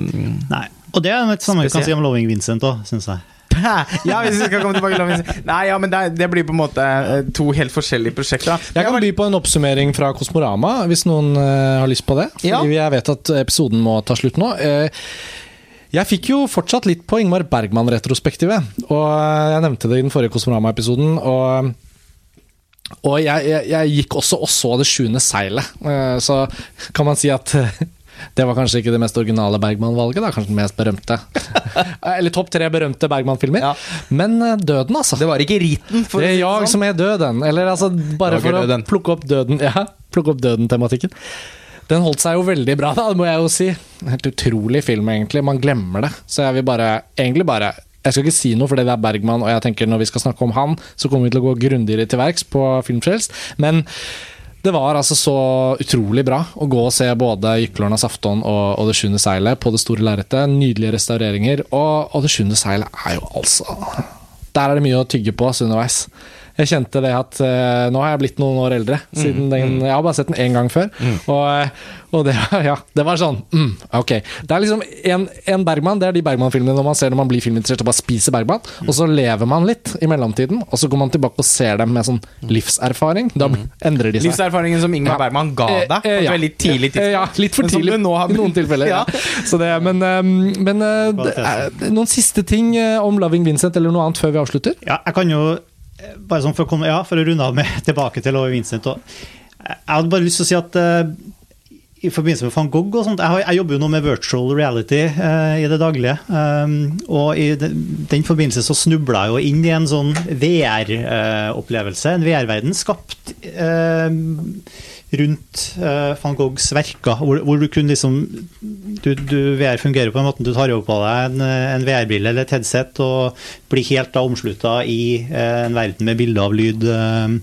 nei. Og det er et samme vi kan si om 'Loving Vincent' òg, syns jeg. <laughs> ja, hvis vi skal komme tilbake til Nei, ja, men det, det blir på en måte eh, to helt forskjellige prosjekter. Jeg kan by på en oppsummering fra Kosmorama, hvis noen eh, har lyst på det. Fordi Ja. jeg vet at episoden må ta slutt nå. Eh, jeg fikk jo fortsatt litt på Ingmar Bergman-retrospektivet. Og jeg nevnte det i den forrige Kosmorama-episoden. Og, og jeg, jeg, jeg gikk også og så Det sjuende seilet. Så kan man si at Det var kanskje ikke det mest originale Bergman-valget, da. Kanskje den mest berømte. <laughs> Eller topp tre berømte Bergman-filmer. Ja. Men eh, Døden, altså. Det var ikke Riten, for Det er jeg sånn. som er døden. Eller altså, bare for å døden. plukke opp døden Ja, plukke opp døden-tematikken. Den holdt seg jo veldig bra, da, det må jeg jo si. Helt utrolig film, egentlig. Man glemmer det. Så jeg vil bare Egentlig bare jeg skal ikke si noe, fordi det er Bergman, og jeg tenker når vi skal snakke om han, så kommer vi til å gå grundigere til verks på Filmfrelst. Men det var altså så utrolig bra å gå og se både 'Jyklorna afton' og, og 'Det sjuende seilet' på det store lerretet. Nydelige restaureringer. Og, og 'Det sjuende seilet' er jo altså Der er det mye å tygge på underveis. Jeg kjente det at uh, nå har jeg blitt noen år eldre. Siden den, Jeg har bare sett den én gang før. Og, eh, og det, ja, det var sånn mm, Ok. Det er liksom en, en Bergman, det er de Bergman-filmene når man ser når man blir filminteressert og bare spiser Bergman. Og så lever man litt i mellomtiden, og så går man tilbake og ser dem med sånn livserfaring. Da endrer de seg. Livserfaringen som Ingmar Ja. Bergman ga Eh, deg på eh, et ja. veldig tidlig tidspunkt. Ja, litt for tidlig nå har <laughs> i noen tilfeller. Ja. Så det, men men det noen siste ting om 'Loving Vincent' eller noe annet før vi avslutter? Ja, jeg kan jo bare sånn for å, komme, ja, for å runde av med <laughs> tilbake til Ove Vincent. Jeg hadde bare lyst til å si at uh, i forbindelse med van Gogh og sånt, jeg, har, jeg jobber jo nå med virtual reality uh, i det daglige. Um, og i den, den forbindelse så snubla jeg jo inn i en sånn VR-opplevelse, en VR-verden skapt eh, rundt uh, van Goghs verker, hvor, hvor du kunne liksom du, du, VR fungerer på en måte du tar over på deg en, en VR-brille eller et headset og blir helt da omslutta i uh, en verden med bilder av lyd. Eh,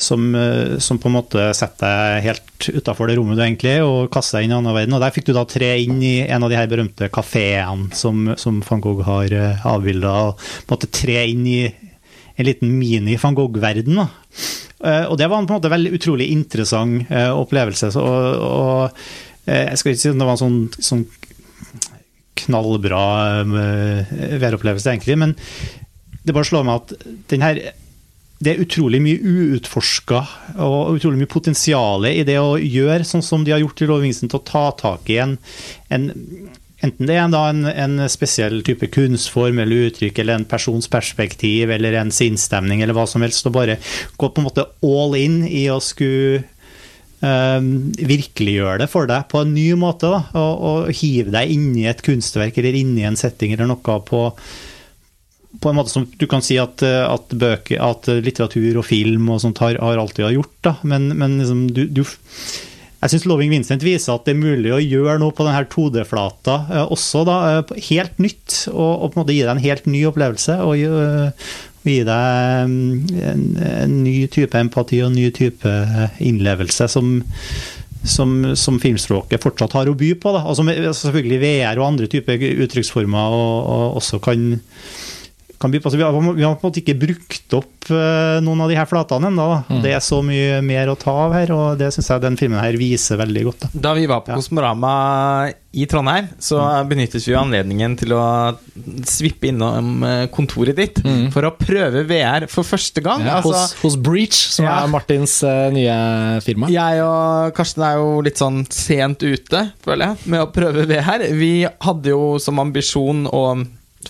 som, eh, som på en måte setter deg helt utafor det rommet du egentlig og kaster deg inn i en annen verden. Og Der fikk du da tre inn i en av de her berømte kafeene som, som van Gogh har avbilda. Og på en måte tre inn i en liten mini-van Gogh-verden. da. Eh, og det var en på en måte veldig utrolig interessant eh, opplevelse. Og, og eh, jeg skal ikke si at det var en sånn, sånn knallbra væropplevelse, egentlig, men det bare slår meg at den her det er utrolig mye uutforska og utrolig mye potensial i det å gjøre sånn som de har gjort i Love til å ta tak i en, en Enten det er da en, en spesiell type kunstform eller uttrykk, eller en persons perspektiv, eller en sinnsstemning, eller hva som helst, og bare gå på en måte all in i å skulle um, virkeliggjøre det for deg på en ny måte. Da, og, og hive deg inn i et kunstverk eller inn i en setting eller noe på på en måte som du kan si at, at, bøker, at litteratur og film og sånt har, har alltid har gjort, da. men, men liksom du, du jeg syns 'Loving Vincent' viser at det er mulig å gjøre noe på denne 2D-flata eh, også, da, eh, helt nytt. Og, og, på en måte gi deg en helt ny opplevelse. Og eh, gi deg mm, en, en, ny type empati og en ny type innlevelse som, som, som filmspråket fortsatt har å by på. Da. Og som selvfølgelig VR og andre typer uttrykksformer og, og også kan kan by på. Så vi, har, vi har på en måte ikke brukt opp uh, noen av de her flatene ennå. Mm. Det er så mye mer å ta av her, og det syns jeg den filmen her viser veldig godt. Da, da vi var på ja. I Trondheim, så mm. benyttet vi anledningen til å svippe innom eh, kontoret ditt mm. for å prøve VR for første gang. Ja, altså, hos, hos, Breach, som ja. er Martins uh, nye firma. Jeg og Karsten er jo litt sånn sent ute, føler jeg, med å prøve VR. Vi hadde jo som ambisjon å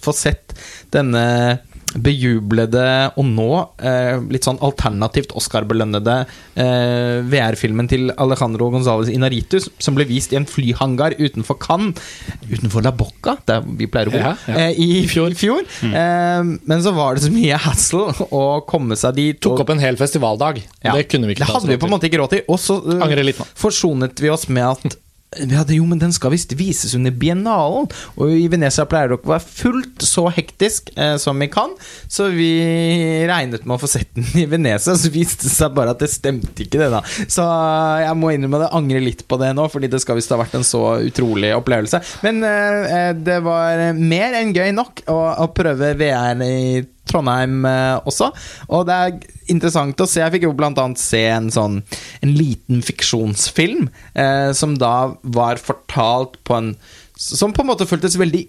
få sett denne bejublede og nå eh, litt sånn alternativt Oscar-belønnede eh, VR-filmen til Alejandro Gonzales Inaritus, som ble vist i en flyhangar utenfor Cannes, utenfor La Bocca, der vi pleier å bo, ja, ja. eh, i fjor. I fjor. <laughs> Mm. men så var det så mye hassle å komme seg dit. Tok opp en hel festivaldag. Ja, det kunne vi ikke Det hadde vi på en måte ikke råd til. Og så uh, forsonet vi oss med at vi det, jo, men den skal visst vises under biennalen. Og i Venezia pleier ikke å være fullt så hektisk eh, som vi kan. Så vi regnet med å få sett den i Venezia, så viste det seg bare at det stemte ikke, det, da. Så jeg må innrømme det, angrer litt på det nå, fordi det skal visst ha vært en så utrolig opplevelse. Men eh, det var mer enn gøy nok å, å prøve VR i Trondheim eh, også. Og det er interessant å se. Jeg fikk jo blant annet se en sånn En liten fiksjonsfilm eh, som da var fortalt på en Som på en måte føltes veldig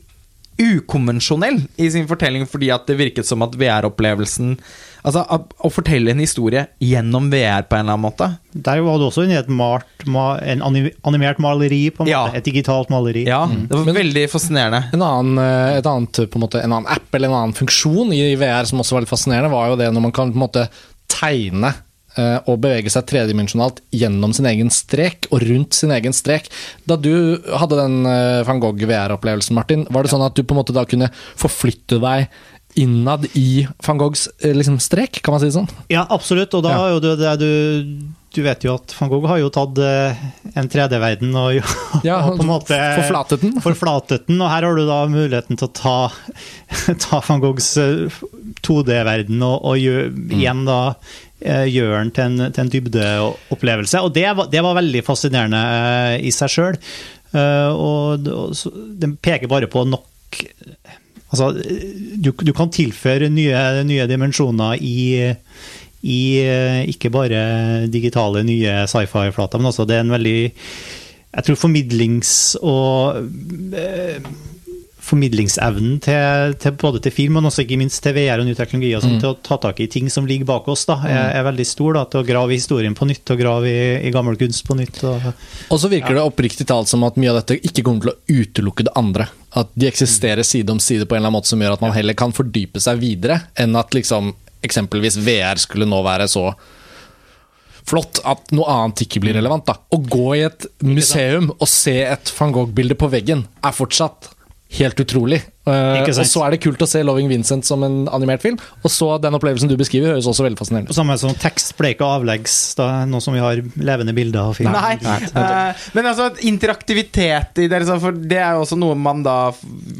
ukonvensjonell i sin fortelling, fordi at det virket som at VR-opplevelsen Altså å fortelle en historie gjennom VR på en eller annen måte. Der var det også et malt, en animert maleri, på en ja. måte. Et digitalt maleri. Ja, det var Men, veldig fascinerende. En annen, et annet, på en, måte, en annen app eller en annen funksjon i VR som også var litt fascinerende, var jo det når man kan på en måte tegne og bevege seg tredimensjonalt gjennom sin egen strek og rundt sin egen strek. Da du hadde den eh, van Gogh VR-opplevelsen, Martin, var det sånn at du på en måte da kunne forflytte deg innad i van Goghs eh, liksom, strek, kan man si det sånn? Ja, absolutt. Og da Ja. jo det, du Du vet jo at van Gogh har jo tatt eh, en 3D-verden og, <laughs> Ja, <laughs> og på en måte forflatet den. <laughs> forflatet den. Og her har du da muligheten til å ta, ta van Goghs eh, 2D-verden og, og gjø, igjen da eh, gjøre den til en, til en dybdeopplevelse. Og det var, det var veldig fascinerende eh, i seg sjøl. og, og den peker bare på nok Altså, du, du kan tilføre nye, nye dimensjoner i, i ikke bare digitale, nye sci-fi-flater, men også det er en veldig Jeg tror formidlings- og eh, formidlingsevnen til, til både til film, men også ikke minst til VR og ny teknologi, og sånn, til å ta tak i ting som ligger bak oss, da, er, er veldig stor. Da, til å grave i historien på nytt, og grave i, i gammel kunst på nytt. Og, Og så virker det oppriktig talt som at mye av dette ikke kommer til å utelukke det andre. At de eksisterer side om side på en eller annen måte som gjør at man heller kan fordype seg videre, enn at liksom eksempelvis VR skulle nå være så flott at noe annet ikke blir relevant. da. Å gå i et museum og se et van Gogh-bilde på veggen er fortsatt helt utrolig. Uh, og så er det kult å se 'Loving Vincent' som en animert film. Og så den opplevelsen du beskriver, høres også veldig fascinerende ut. samme som tekst ble ikke avleggs, da, nå som vi har levende bilder av film. Nei, eh, men altså interaktivitet i det, for det er jo også noe man da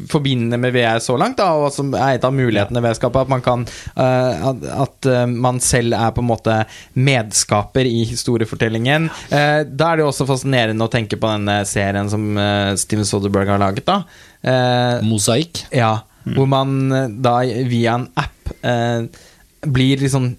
forbinder med VR så langt, da, og som er et av mulighetene ved skapet, at man kan uh, at, at man selv er på en måte medskaper i historiefortellingen. Eh, da er det jo også fascinerende å tenke på denne serien som Steven Soderberg har laget, da. Eh, Mosaikk. ja, hvor man eh, da via en app eh, blir liksom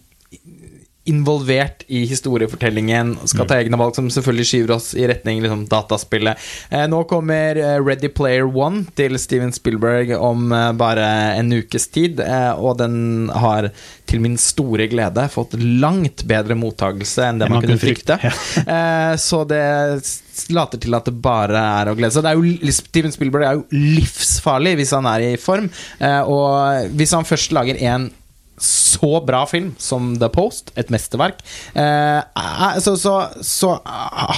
involvert i historiefortellingen, skal ta egne valg, som selvfølgelig skyver oss i retning liksom, dataspillet. Eh, nå kommer eh, Ready Player One til Steven Spielberg om eh, bare en ukes tid, eh, og den har til min store glede fått langt bedre mottagelse enn det man, kunne frykte. <laughs> Eh, så det later til at det bare er å glede seg. Det er jo, Steven Spielberg er jo livsfarlig hvis han er i form, eh, og hvis han først lager en så bra film som The Post, et mesterverk, eh, så, så, så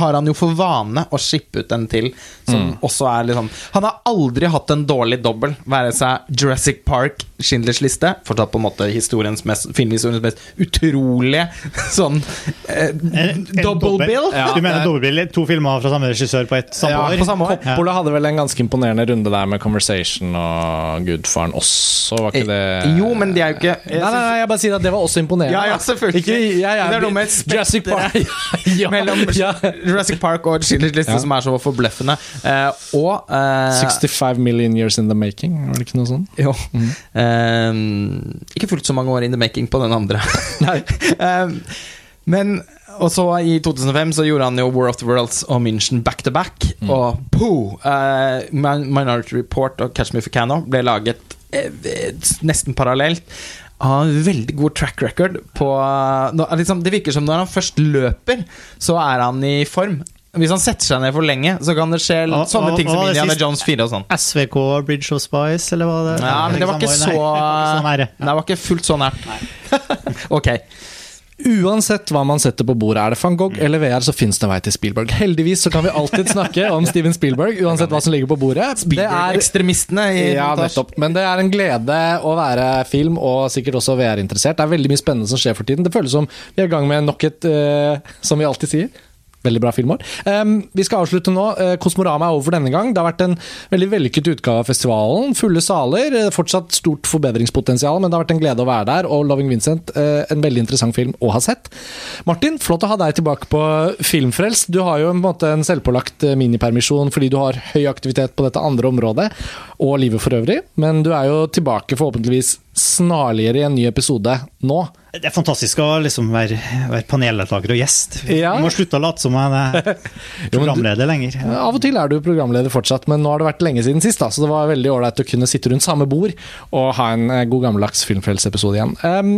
har han jo for vane å shippe ut en til som også er liksom Han har aldri hatt en dårlig dobbel, være seg Jurassic Park, Schindlers liste, fortsatt på en måte historiens mest, filmhistoriens mest utrolige <laughs> sånn eh, En- en double bill. Du mener double bill, To filmer fra samme regissør på et samme Ja, år? på samme år. Coppola hadde vel en ganske imponerende runde der med Conversation og Gudfaren også, var ikke det Jo, men de er jo ikke Nei, nei, nei, jeg bare sier at det var også imponerende. Ja, ja, selvfølgelig. Ikke, ja, ja, Det er noe med Jurassic Park <laughs> ja, mellom ja. Jurassic Park og Schindlers liste Ja. som er så forbløffende. Eh, og eh, 65 million years in the making, var det ikke noe sånt? Jo. Eh, ikke fullt så mange år in the making på den andre. <laughs> Eh, men og så i 2005 så gjorde han jo War of the Worlds og München back to back. Og poo! Uh, Minority Report og Catch Me If You Can ble laget eh, nesten parallelt. Han har veldig god track record på nå, liksom, Det virker som når han først løper, så er han i form. Hvis han setter seg ned for lenge, så kan det skje ah, sånne og- ting som ah, Indiana siste- Jones 4 og sånn. SVK Bridge of Spice, eller hva det Ja, men det var ikke så det var ikke så nære. Det var ikke fullt så nært. <laughs> ok. Uansett hva man setter på bordet, er det van Gogh eller VR, så fins det en vei til Spielberg. Heldigvis så kan vi alltid snakke om <laughs> Steven Spielberg, uansett hva som ligger på bordet. Det er Ekstremistene i ja, nettopp. Men det er en glede å være film, og sikkert også VR-interessert. Det er veldig mye spennende som skjer for tiden. Det føles som vi er i gang med nok et, uh, som vi alltid sier, veldig bra filmår. Um, vi skal avslutte nå. Eh, Kosmorama er over for denne gang. Det har vært en veldig vellykket utgave av festivalen. Fulle saler. eh, Fortsatt stort forbedringspotensial, men det har vært en glede å være der. Og 'Loving Vincent', eh, en veldig interessant film å ha sett. Martin, flott å ha deg tilbake på Filmfrelst. Du har jo en, måte, en selvpålagt minipermisjon fordi du har høy aktivitet på dette andre området, og livet for øvrig. Men du er jo tilbake forhåpentligvis snarligere i en ny episode nå. Det er fantastisk å liksom være, være paneldeltaker og gjest. Ja. Du må slutte å late som jeg er <laughs> programleder lenger. Ja, Av og til er du programleder fortsatt, men nå har det vært lenge siden sist, da, så det var veldig ålreit å kunne sitte rundt samme bord og ha en eh, god gammeldags Filmfrelsepisode igjen. Um,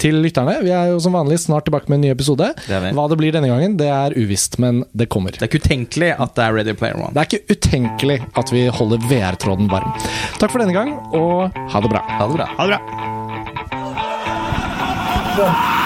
til lytterne, vi er jo som vanlig snart tilbake med en ny episode. Det. Hva det blir denne gangen, det er uvisst, men det kommer. Det er ikke utenkelig at det er Ready Player One. Det er ikke utenkelig at vi holder VR-tråden varm. Takk for denne gang, og ha det bra. Ha det bra. Ha det bra. Go.